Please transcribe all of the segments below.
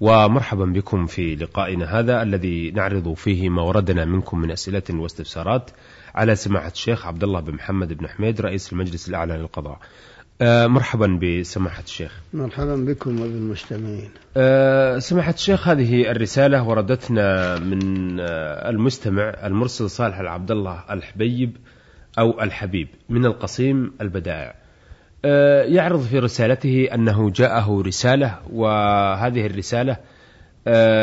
ومرحبا بكم في لقائنا هذا الذي نعرض فيه ما وردنا منكم من أسئلة واستفسارات على سماحة الشيخ عبد الله بن محمد بن حميد رئيس المجلس الأعلى للقضاء. آه، مرحبا بسماحة الشيخ. مرحبا بكم وبالمستمعين. آه، سماحة الشيخ هذه الرسالة وردتنا من آه، المستمع المرسل صالح العبد الله الحبيب أو الحبيب من القصيم البدائع. يعرض في رسالته أنه جاءه رسالة وهذه الرسالة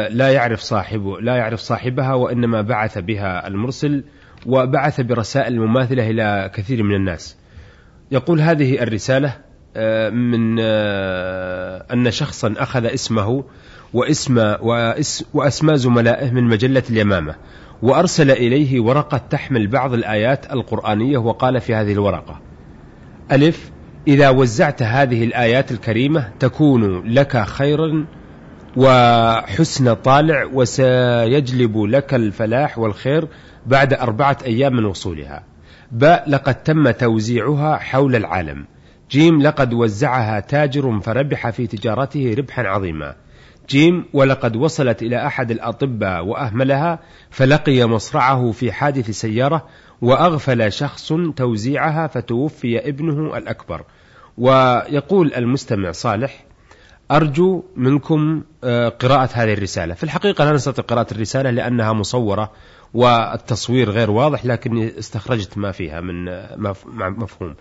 لا يعرف صاحبه لا يعرف صاحبها وإنما بعث بها المرسل وبعث برسائل مماثلة إلى كثير من الناس. يقول هذه الرسالة آه، من آه، أن شخصا أخذ اسمه واسم وأسماء زملائه من مجلة اليمامة وأرسل إليه ورقة تحمل بعض الآيات القرآنية وقال في هذه الورقة ألف إذا وزعت هذه الآيات الكريمة تكون لك خيرا وحسن طالع وسيجلب لك الفلاح والخير بعد أربعة أيام من وصولها. باء لقد تم توزيعها حول العالم. جيم لقد وزعها تاجر فربح في تجارته ربحا عظيما. جيم ولقد وصلت إلى أحد الأطباء وأهملها فلقي مصرعه في حادث سيارة وأغفل شخص توزيعها فتوفي ابنه الأكبر. ويقول المستمع صالح أرجو منكم آه، قراءة هذه الرسالة. في الحقيقة لا نستطيع قراءة الرسالة لأنها مصورة والتصوير غير واضح لكني استخرجت ما فيها من مفهوم.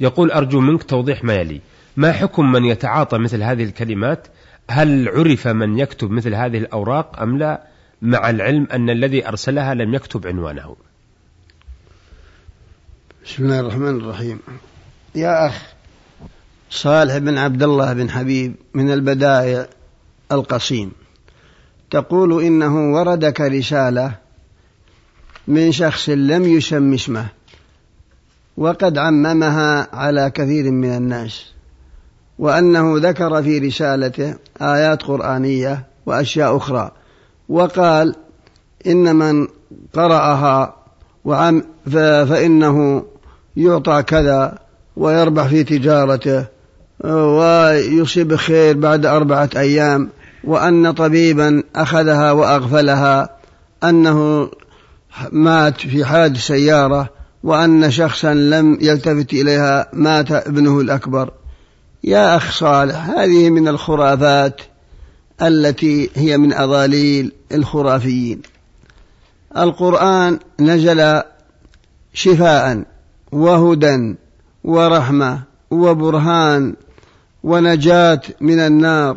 يقول أرجو منك توضيح ما يلي. ما حكم من يتعاطى مثل هذه الكلمات؟ هل عرف من يكتب مثل هذه الأوراق أم لا؟ مع العلم أن الذي أرسلها لم يكتب عنوانه. بسم الله الرحمن الرحيم. يا أخ صالح بن عبد الله بن حبيب من البدائع القصيم. تقول إنه وردك رسالة من شخص لم يسم اسمه وقد عممها على كثير من الناس وأنه ذكر في رسالته آيات قرآنية وأشياء أخرى وقال إن من قرأها وعم فإنه يعطى كذا ويربح في تجارته ويصيب خير بعد أربعة أيام وأن طبيبا أخذها وأغفلها أنه مات في حادث سيارة وأن شخصا لم يلتفت إليها مات ابنه الأكبر. يا أخ صالح هذه من الخرافات التي هي من أضاليل الخرافيين. القرآن نزل شفاء وهدى ورحمة وبرهان ونجاة من النار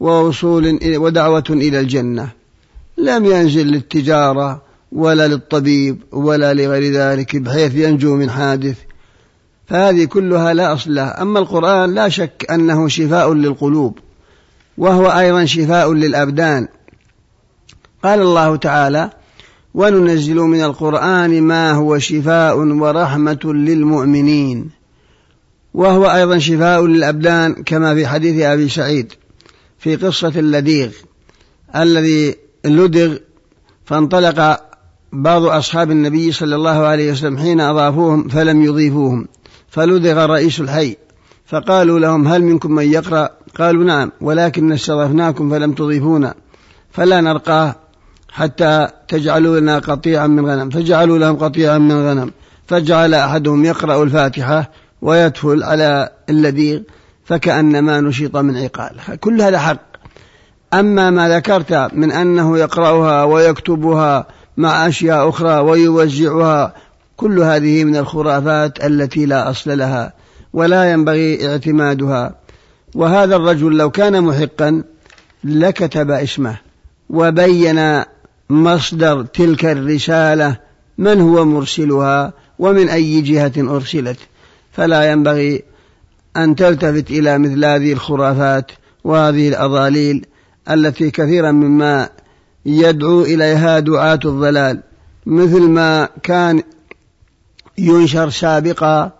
ووصول ودعوة إلى الجنة. لم ينزل للتجارة ولا للطبيب ولا لغير ذلك بحيث ينجو من حادث. فهذه كلها لا أصل لها. أما القرآن لا شك أنه شفاء للقلوب وهو أيضا شفاء للأبدان. قال الله تعالى وننزل من القرآن ما هو شفاء ورحمة للمؤمنين. وهو أيضا شفاء للأبدان كما في حديث أبي سعيد في قصة اللديغ الذي لدغ فانطلق بعض أصحاب النبي صلى الله عليه وسلم حين أضافوهم فلم يضيفوهم فلدغ رئيس الحي فقالوا لهم هل منكم من يقرأ؟ قالوا نعم ولكن استضفناكم فلم تضيفونا فلا نرقاه حتى تجعلوا لنا قطيعا من غنم. فجعلوا لهم قطيعا من غنم. فجعل أحدهم يقرأ الفاتحة ويدخل على اللذيذ فكأنما نشط من عقال. كل هذا حق. أما ما ذكرت من أنه يقرأها ويكتبها مع أشياء أخرى ويوزعها كل هذه من الخرافات التي لا أصل لها ولا ينبغي اعتمادها. وهذا الرجل لو كان محقا لكتب اسمه وبين مصدر تلك الرسالة من هو مرسلها ومن أي جهة أرسلت. فلا ينبغي أن تلتفت إلى مثل هذه الخرافات وهذه الأضاليل التي كثيرا مما يدعو إليها دعاة الضلال. مثل ما كان ينشر سابقا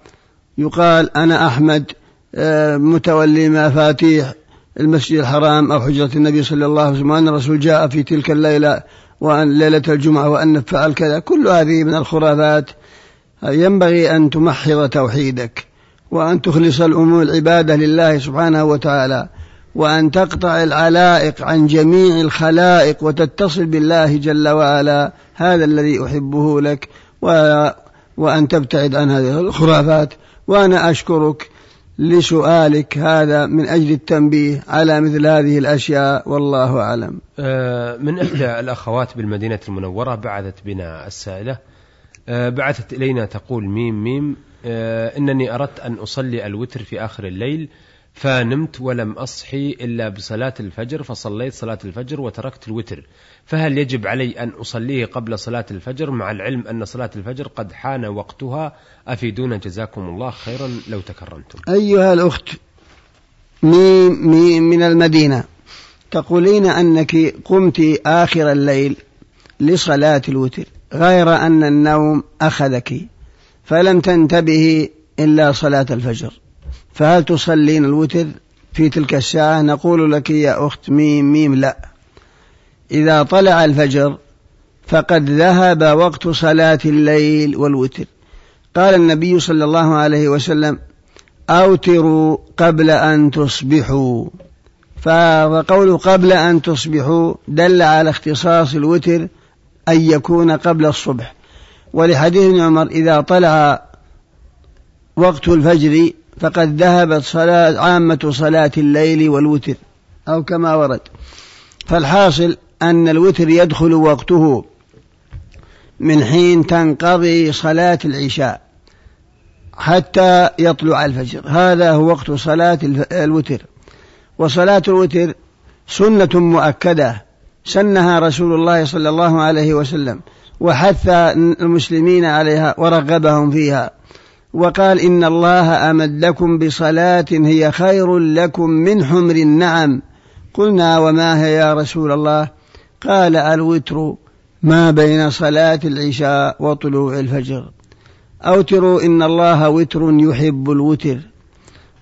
يقال أنا أحمد آه، متولي مفاتيح المسجد الحرام أو حجرة النبي صلى الله عليه وسلم وأن الرسول جاء في تلك الليلة وأن ليلة الجمعة وأن فعل كذا كل هذه من الخرافات. ينبغي أن تمحض توحيدك وأن تخلص الأمور العبادة لله سبحانه وتعالى وأن تقطع العلائق عن جميع الخلائق وتتصل بالله جل وعلا. هذا الذي أحبه لك وأن تبتعد عن هذه الخرافات. وأنا أشكرك لسؤالك هذا من أجل التنبيه على مثل هذه الأشياء والله أعلم. آه، من إحدى الأخوات بالمدينة المنورة بعثت بنا السائلة آه، بعثت إلينا تقول ميم ميم آه، إنني أردت أن أصلي الوتر في آخر الليل فنمت ولم أصحي إلا بصلاة الفجر فصليت صلاة الفجر وتركت الوتر. فهل يجب علي أن أصليه قبل صلاة الفجر؟ مع العلم أن صلاة الفجر قد حان وقتها. أفيدونا جزاكم الله خيرا لو تكرمتم. أيها الأخت من المدينة. تقولين أنك قمت آخر الليل لصلاة الوتر غير أن النوم أخذك فلم تنتبهي إلا صلاة الفجر. فهل تصلين الوتر في تلك الساعة؟ نقول لك يا أخت ميم ميم لا. إذا طلع الفجر فقد ذهب وقت صلاة الليل والوتر. قال النبي صلى الله عليه وسلم أوتروا قبل أن تصبحوا. فقول قبل أن تصبحوا دل على اختصاص الوتر أن يكون قبل الصبح. ولحديث عمر إذا طلع وقت الفجر فقد ذهبت صلاة عامة صلاة الليل والوتر أو كما ورد. فالحاصل أن الوتر يدخل وقته من حين تنقضي صلاة العشاء حتى يطلع الفجر. هذا هو وقت صلاة الوتر. وصلاة الوتر سنة مؤكدة. سنها رسول الله صلى الله عليه وسلم وحث المسلمين عليها ورغبهم فيها. وقال إن الله أمدكم بصلاة هي خير لكم من حمر النعم. قلنا وما هي يا رسول الله؟ قال الوتر ما بين صلاة العشاء وطلوع الفجر. أوتروا إن الله وتر يحب الوتر.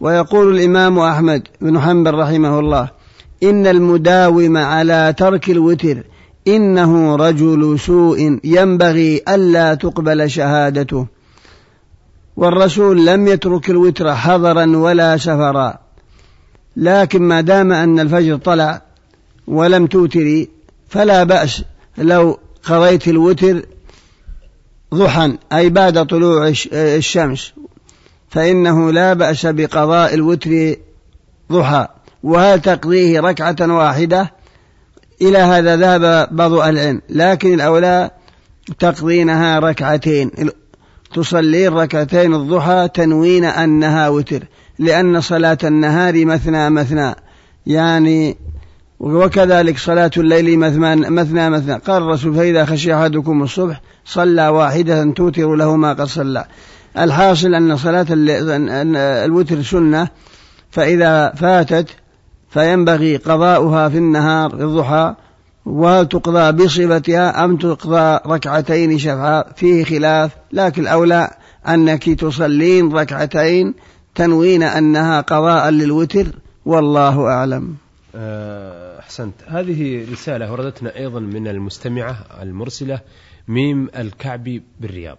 ويقول الإمام أحمد بن حنبل رحمه الله إن المداوم على ترك الوتر إنه رجل سوء ينبغي ألا تقبل شهادته. والرسول لم يترك الوتر حضرا ولا سفرا. لكن ما دام أن الفجر طلع ولم توتري فلا بأس لو قضيت الوتر ضحى أي بعد طلوع الشمس. فإنه لا بأس بقضاء الوتر ضحى وهل تقضيه ركعة واحدة؟ إلى هذا ذهب بعض العلم. لكن الأولى تقضينها ركعتين. تصلين ركعتين الضحى تنوين أنها وتر لأن صلاة النهار مثنى مثنى يعني وكذلك صلاة الليل مثنى مثنى مثنى. قال الرسول فإذا خشي أحدكم الصبح صلى واحدة توتر له ما قد صلى. الحاصل أن صلاة الوتر سنة فإذا فاتت فينبغي قضاؤها في النهار في الضحى وتقضى بصفتها أم تقضى ركعتين شفعا فيه خلاف لكن الأولى أنك تصلين ركعتين تنوين أنها قضاء للوتر والله أعلم. آه، أحسنت. هذه رسالة وردتنا أيضا من المستمعة المرسلة ميم الكعبي بالرياض.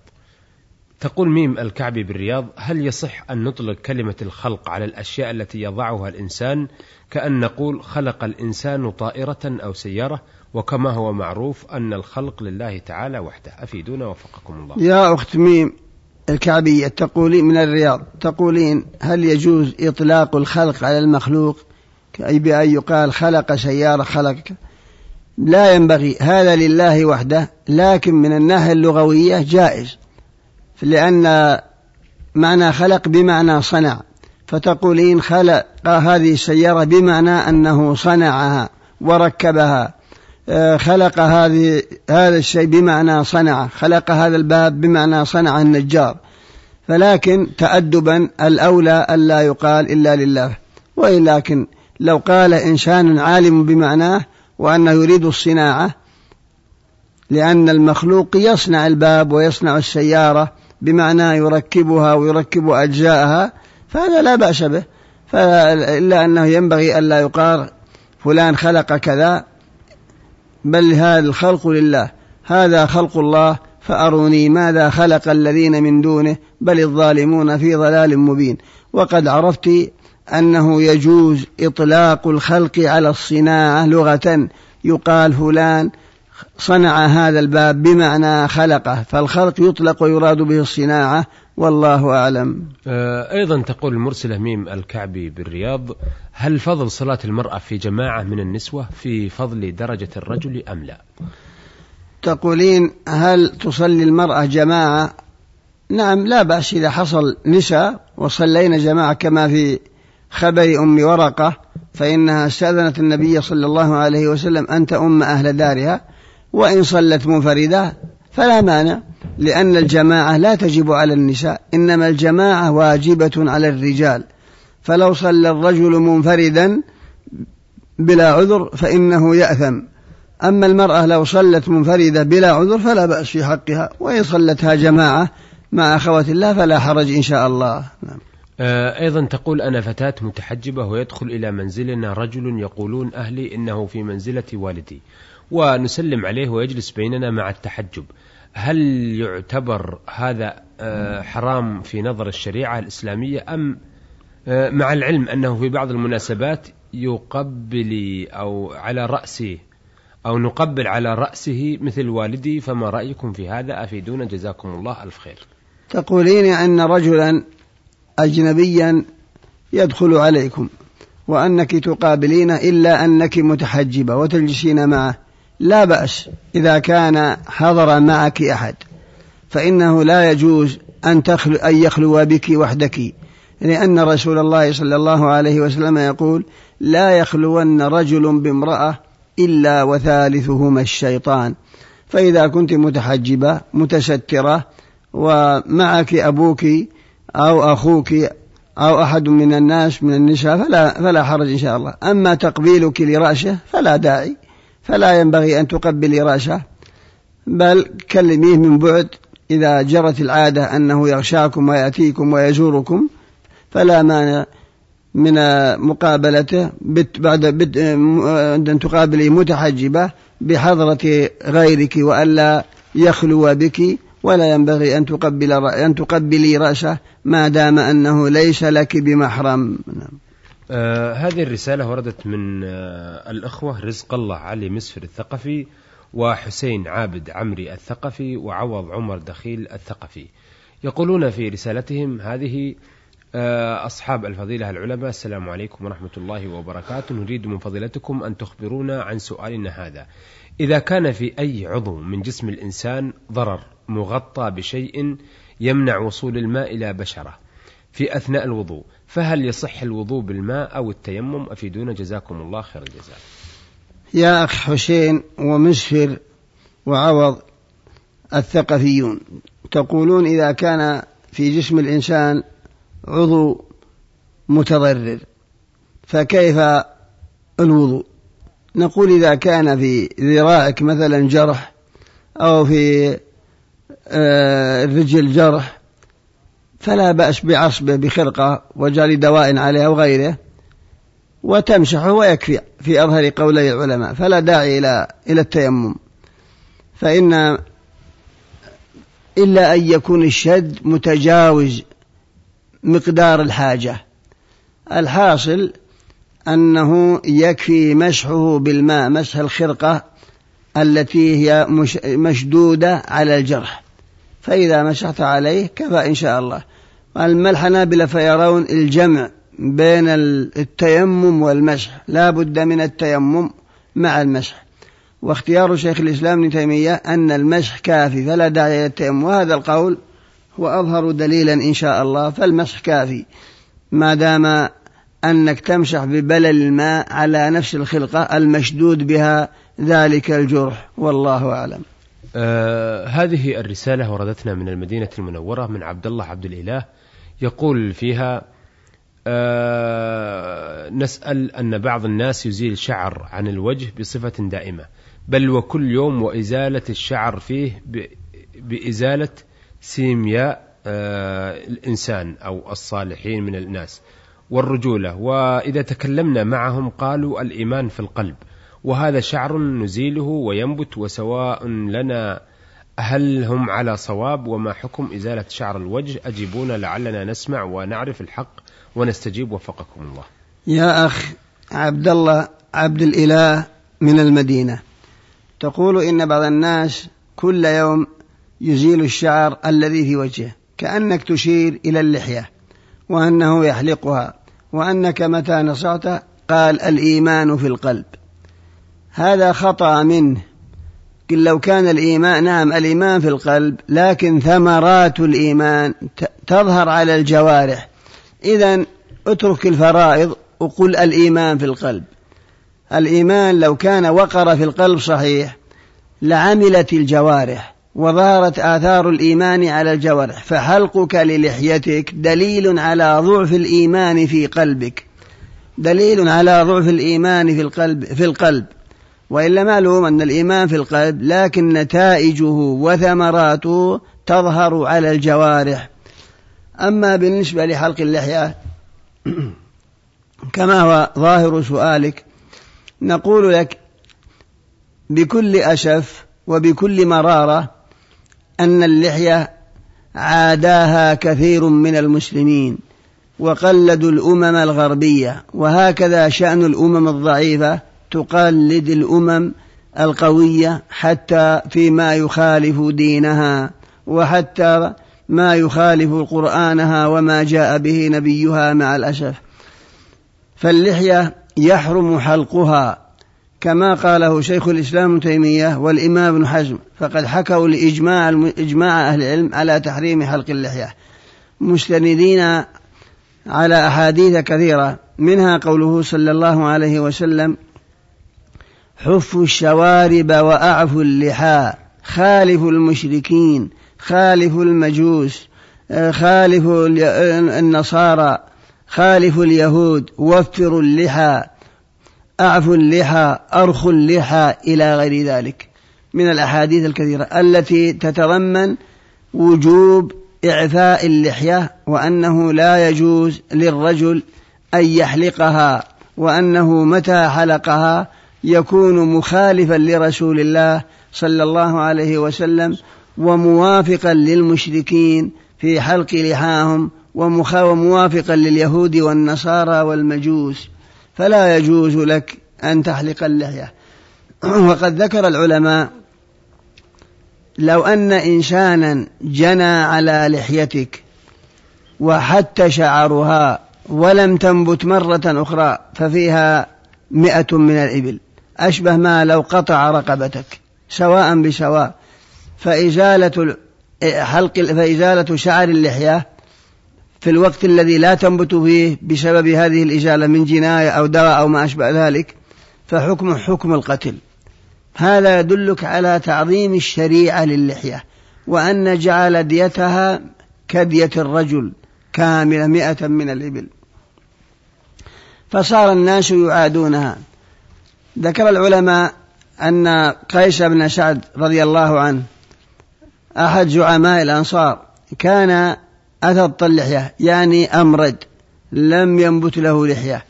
تقول ميم الكعبي بالرياض هل يصح أن نطلق كلمة الخلق على الأشياء التي يضعها الإنسان؟ كأن نقول خلق الإنسان طائرة أو سيارة وكما هو معروف أن الخلق لله تعالى وحده. أفيدونا وفقكم الله. يا أخت ميم الكعبية تقولين من الرياض تقولين هل يجوز إطلاق الخلق على المخلوق؟ أي بأن يقال خلق سيارة خلق لا ينبغي هذا لله وحده لكن من الناحية اللغوية جائز. لأن معنى خلق بمعنى صنع. فتقولين خلق هذه السيارة بمعنى أنه صنعها وركبها خلق هذه هذا الشيء بمعنى صنع خلق هذا الباب بمعنى صنع النجار. فلكن تأدبا الأولى ألا يقال إلا لله. ولكن لو قال إنسان عالم بمعناه وأنه يريد الصناعة لأن المخلوق يصنع الباب ويصنع السيارة بمعنى يركبها ويركب أجزاءها فهذا لا بأس به. إلا أنه ينبغي ألا يقال فلان خلق كذا. بل هذا الخلق لله. هذا خلق الله فأروني ماذا خلق الذين من دونه بل الظالمون في ضلال مبين. وقد عرفت أنه يجوز إطلاق الخلق على الصناعة لغة. يقال فلان صنع هذا الباب بمعنى خلقه فالخلق يطلق ويراد به الصناعة والله أعلم. آه، أيضا تقول المرسلة ميم الكعبي بالرياض هل فضل صلاة المرأة في جماعة من النسوة في فضل درجة الرجل أم لا؟ تقولين هل تصلي المرأة جماعة؟ نعم لا بأس إذا حصل نساء وصلينا جماعة كما في خبر أم ورقة فإنها استأذنت النبي صلى الله عليه وسلم أن تؤم أهل دارها وإن صلت منفردة فلا مانع لأن الجماعة لا تجب على النساء إنما الجماعة واجبة على الرجال. فلو صلى الرجل منفردا بلا عذر فإنه يأثم. أما المرأة لو صلت منفردة بلا عذر فلا بأس في حقها وإن صلتها جماعة مع أخوات الله فلا حرج إن شاء الله. نعم. آه، أيضا تقول أنا فتاة متحجبة ويدخل إلى منزلنا رجل يقولون أهلي إنه في منزلة والدي. ونسلم عليه ويجلس بيننا مع التحجب. هل يعتبر هذا آه، حرام في نظر الشريعة الإسلامية أم آه، مع العلم أنه في بعض المناسبات يقبل أو على رأسه أو نقبل على رأسه مثل والدي فما رأيكم في هذا؟ أفيدونا جزاكم الله ألف خير. تقولين أن رجلا أجنبيا يدخل عليكم وأنك تقابلين إلا أنك متحجبة وتجلسين معه. لا بأس إذا كان حضر معك أحد فإنه لا يجوز أن, تخلو أن يخلو بك وحدك. لأن رسول الله صلى الله عليه وسلم يقول لا يخلون رجل بامرأة إلا وثالثهما الشيطان فإذا كنت متحجبة متسترة ومعك أبوك أو أخوك أو أحد من الناس من النساء فلا, فلا حرج إن شاء الله. أما تقبيلك لرأسه فلا داعي. فلا ينبغي أن تقبلي رأسه بل كلميه من بعد إذا جرت العادة أنه يغشاكم ويأتيكم ويزوركم فلا مانع من مقابلته بعد أن تقابلي متحجبة بحضرة غيرك وألا يخلو بك ولا ينبغي أن تقبل أن تقبلي رأسه ما دام أنه ليس لك بمحرم نعم. آه هذه الرسالة وردت من آه الأخوة رزق الله علي مسفر الثقفي وحسين عابد عمري الثقفي وعوض عمر دخيل الثقفي. يقولون في رسالتهم هذه آه أصحاب الفضيلة العلماء السلام عليكم ورحمة الله وبركاته. نريد من فضيلتكم أن تخبرونا عن سؤالنا هذا. إذا كان في أي عضو من جسم الإنسان ضرر مغطى بشيء يمنع وصول الماء إلى بشرة في أثناء الوضوء. فهل يصح الوضوء بالماء أو التيمم؟ أفيدونا. جزاكم الله خير الجزاء. يا أخ حسين ومسفر وعوض الثقفيون تقولون إذا كان في جسم الإنسان عضو متضرر فكيف الوضوء؟ نقول إذا كان في ذراعك مثلا جرح أو في آه، الرجل جرح فلا بأس بعصبه بخرقة وجاري دواء عليه أو غيره وتمسحه ويكفي في أظهر قولي العلماء. فلا داعي إلى إلى التيمم. فإن إلا أن يكون الشد متجاوز مقدار الحاجة. الحاصل أنه يكفي مسحه بالماء مسح الخرقة التي هي مشدودة على الجرح. فإذا مسحت عليه كفى إن شاء الله. أما الحنابلة فيرون الجمع بين التيمم والمسح. لا بد من التيمم مع المسح. واختيار شيخ الإسلام ابن تيمية أن المسح كافي فلا داعي للتيمم وهذا القول هو أظهر دليلا إن شاء الله فالمسح كافي. ما دام أنك تمسح ببلل الماء على نفس الخلقة المشدود بها ذلك الجرح. والله أعلم. آه هذه الرسالة وردتنا من المدينة المنورة من عبد الله عبد الإله. يقول فيها آه نسأل أن بعض الناس يزيل شعر عن الوجه بصفة دائمة. بل وكل يوم وإزالة الشعر فيه بإزالة سيمياء آه، الإنسان أو الصالحين من الناس والرجولة. وإذا تكلمنا معهم قالوا الإيمان في القلب. وهذا شعر نزيله وينبت وسواء لنا هل هم على صواب وما حكم إزالة شعر الوجه؟ أجيبونا لعلنا نسمع ونعرف الحق ونستجيب وفقكم الله. يا أخ عبد الله عبد الإله من المدينة تقول إن بعض الناس كل يوم يزيل الشعر الذي في وجهه كأنك تشير إلى اللحية وأنه يحلقها وأنك متى نصعت؟ قال الإيمان في القلب. هذا خطأ منه. لو كان الإيمان نعم الإيمان في القلب لكن ثمرات الإيمان تظهر على الجوارح. إذا اترك الفرائض وقل الإيمان في القلب. الإيمان لو كان وقر في القلب صحيح لعملت الجوارح وظهرت آثار الإيمان على الجوارح فحلقك للحيتك دليل على ضعف الإيمان في قلبك. دليل على ضعف الإيمان في القلب في القلب. وإلا معلوم أن الإيمان في القلب لكن نتائجه وثمراته تظهر على الجوارح. أما بالنسبة لحلق اللحية كما هو ظاهر سؤالك نقول لك بكل أسف وبكل مرارة أن اللحية عاداها كثير من المسلمين وقلدوا الأمم الغربية وهكذا شأن الأمم الضعيفة تقلد الأمم القوية حتى فيما يخالف دينها وحتى ما يخالف قرآنها وما جاء به نبيها مع الأسف. فاللحية يحرم حلقها كما قاله شيخ الإسلام ابن تيمية والإمام ابن حزم فقد حكوا لإجماع إجماع أهل العلم على تحريم حلق اللحية. مستندين على أحاديث كثيرة منها قوله صلى الله عليه وسلم حفوا الشوارب وأعفوا اللحى خالفوا المشركين خالفوا المجوس خالفوا النصارى خالفوا اليهود وفروا اللحى أعفوا اللحى أرخوا اللحى إلى غير ذلك. من الأحاديث الكثيرة التي تتضمن وجوب إعفاء اللحية وأنه لا يجوز للرجل أن يحلقها وأنه متى حلقها يكون مخالفا لرسول الله صلى الله عليه وسلم وموافقا للمشركين في حلق لحاهم وموافقا لليهود والنصارى والمجوس. فلا يجوز لك أن تحلق اللحية. وقد ذكر العلماء لو أن إنسانا جنى على لحيتك وحتى شعرها ولم تنبت مرة أخرى ففيها مئة من الإبل. أشبه ما لو قطع رقبتك سواء بسواء. فإزالة حلق فإزالة شعر اللحية في الوقت الذي لا تنبت فيه بسبب هذه الإزالة من جناية أو دواء أو ما أشبه ذلك فحكم حكم القتل. هذا يدلك على تعظيم الشريعة للحية وأن جعل ديتها كدية الرجل كاملة مئة من الإبل. فصار الناس يعادونها. ذكر العلماء أن قيس بن سعد رضي الله عنه أحد زعماء الأنصار كان أثط اللحية يعني أمرد لم ينبت له لحية.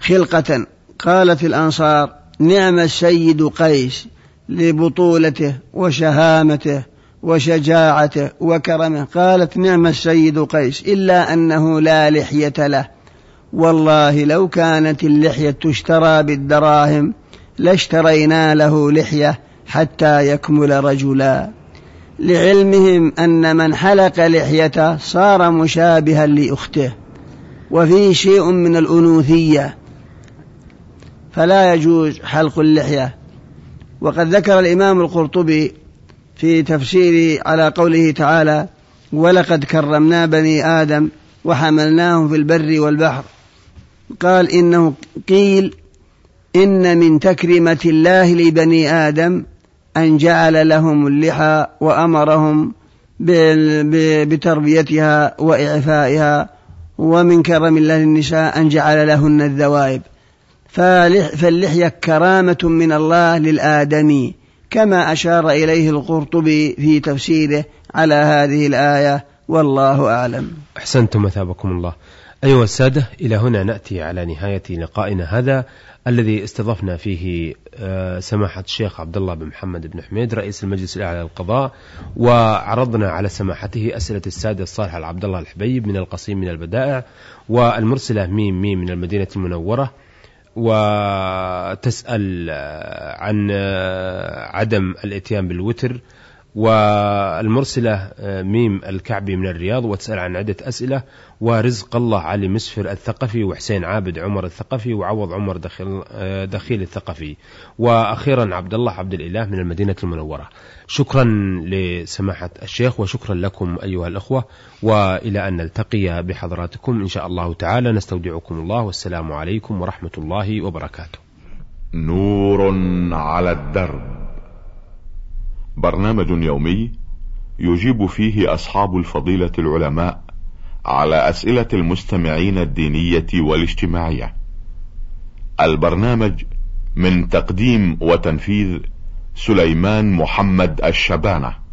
خلقة قالت الأنصار نعم السيد قيس لبطولته وشهامته وشجاعته وكرمه. قالت نعم السيد قيس إلا أنه لا لحية له. والله لو كانت اللحية تشترى بالدراهم لاشترينا له لحية حتى يكمل رجلا. لعلمهم أن من حلق لحيته صار مشابها لأخته. وفيه شيء من الأنوثية. فلا يجوز حلق اللحية. وقد ذكر الإمام القرطبي في تفسيره على قوله تعالى ولقد كرمنا بني آدم وحملناهم في البر والبحر قال إنه قيل إن من تكرمة الله لبني آدم أن جعل لهم اللحى وأمرهم بتربيتها وإعفائها ومن كرم الله للنساء أن جعل لهن الذوائب. فاللحية كرامة من الله للآدمي كما أشار إليه القرطبي في تفسيره على هذه الآية والله أعلم. أحسنتم مثابكم الله. أيها السادة إلى هنا نأتي على نهاية لقائنا هذا الذي استضفنا فيه آه، سماحة الشيخ عبد الله بن محمد بن حميد رئيس المجلس الأعلى للقضاء وعرضنا على سماحته أسئلة السادة الصالح العبد الله الحبيب من القصيم من البدائع والمرسلة ميم ميم من المدينة المنورة وتسأل عن عدم الإتيان بالوتر والمرسلة ميم الكعبي من الرياض وتسأل عن عدة أسئلة. ورزق الله علي مسفر الثقفي وحسين عابد عمر الثقفي وعوض عمر دخيل, دخيل الثقفي. وأخيرا عبد الله عبد الإله من المدينة المنورة. شكرا لسماحة الشيخ وشكرا لكم أيها الأخوة. وإلى أن نلتقي بحضراتكم إن شاء الله تعالى. نستودعكم الله والسلام عليكم ورحمة الله وبركاته. نور على الدرب. برنامج يومي يجيب فيه أصحاب الفضيلة العلماء على أسئلة المستمعين الدينية والاجتماعية. البرنامج من تقديم وتنفيذ سليمان محمد الشبانة.